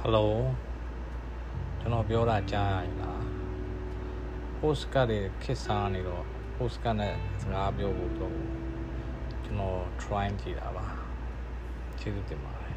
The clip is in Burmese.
ဟယ်လိုကျွန်တော်ပြောတာကြားရလား post ကတွေခစ်စားနေတော့ post ကနဲ့စကားပြောဖို့တော့ကျွန်တော် try ကြည့်တာပါကျေးဇူးတင်ပါတယ်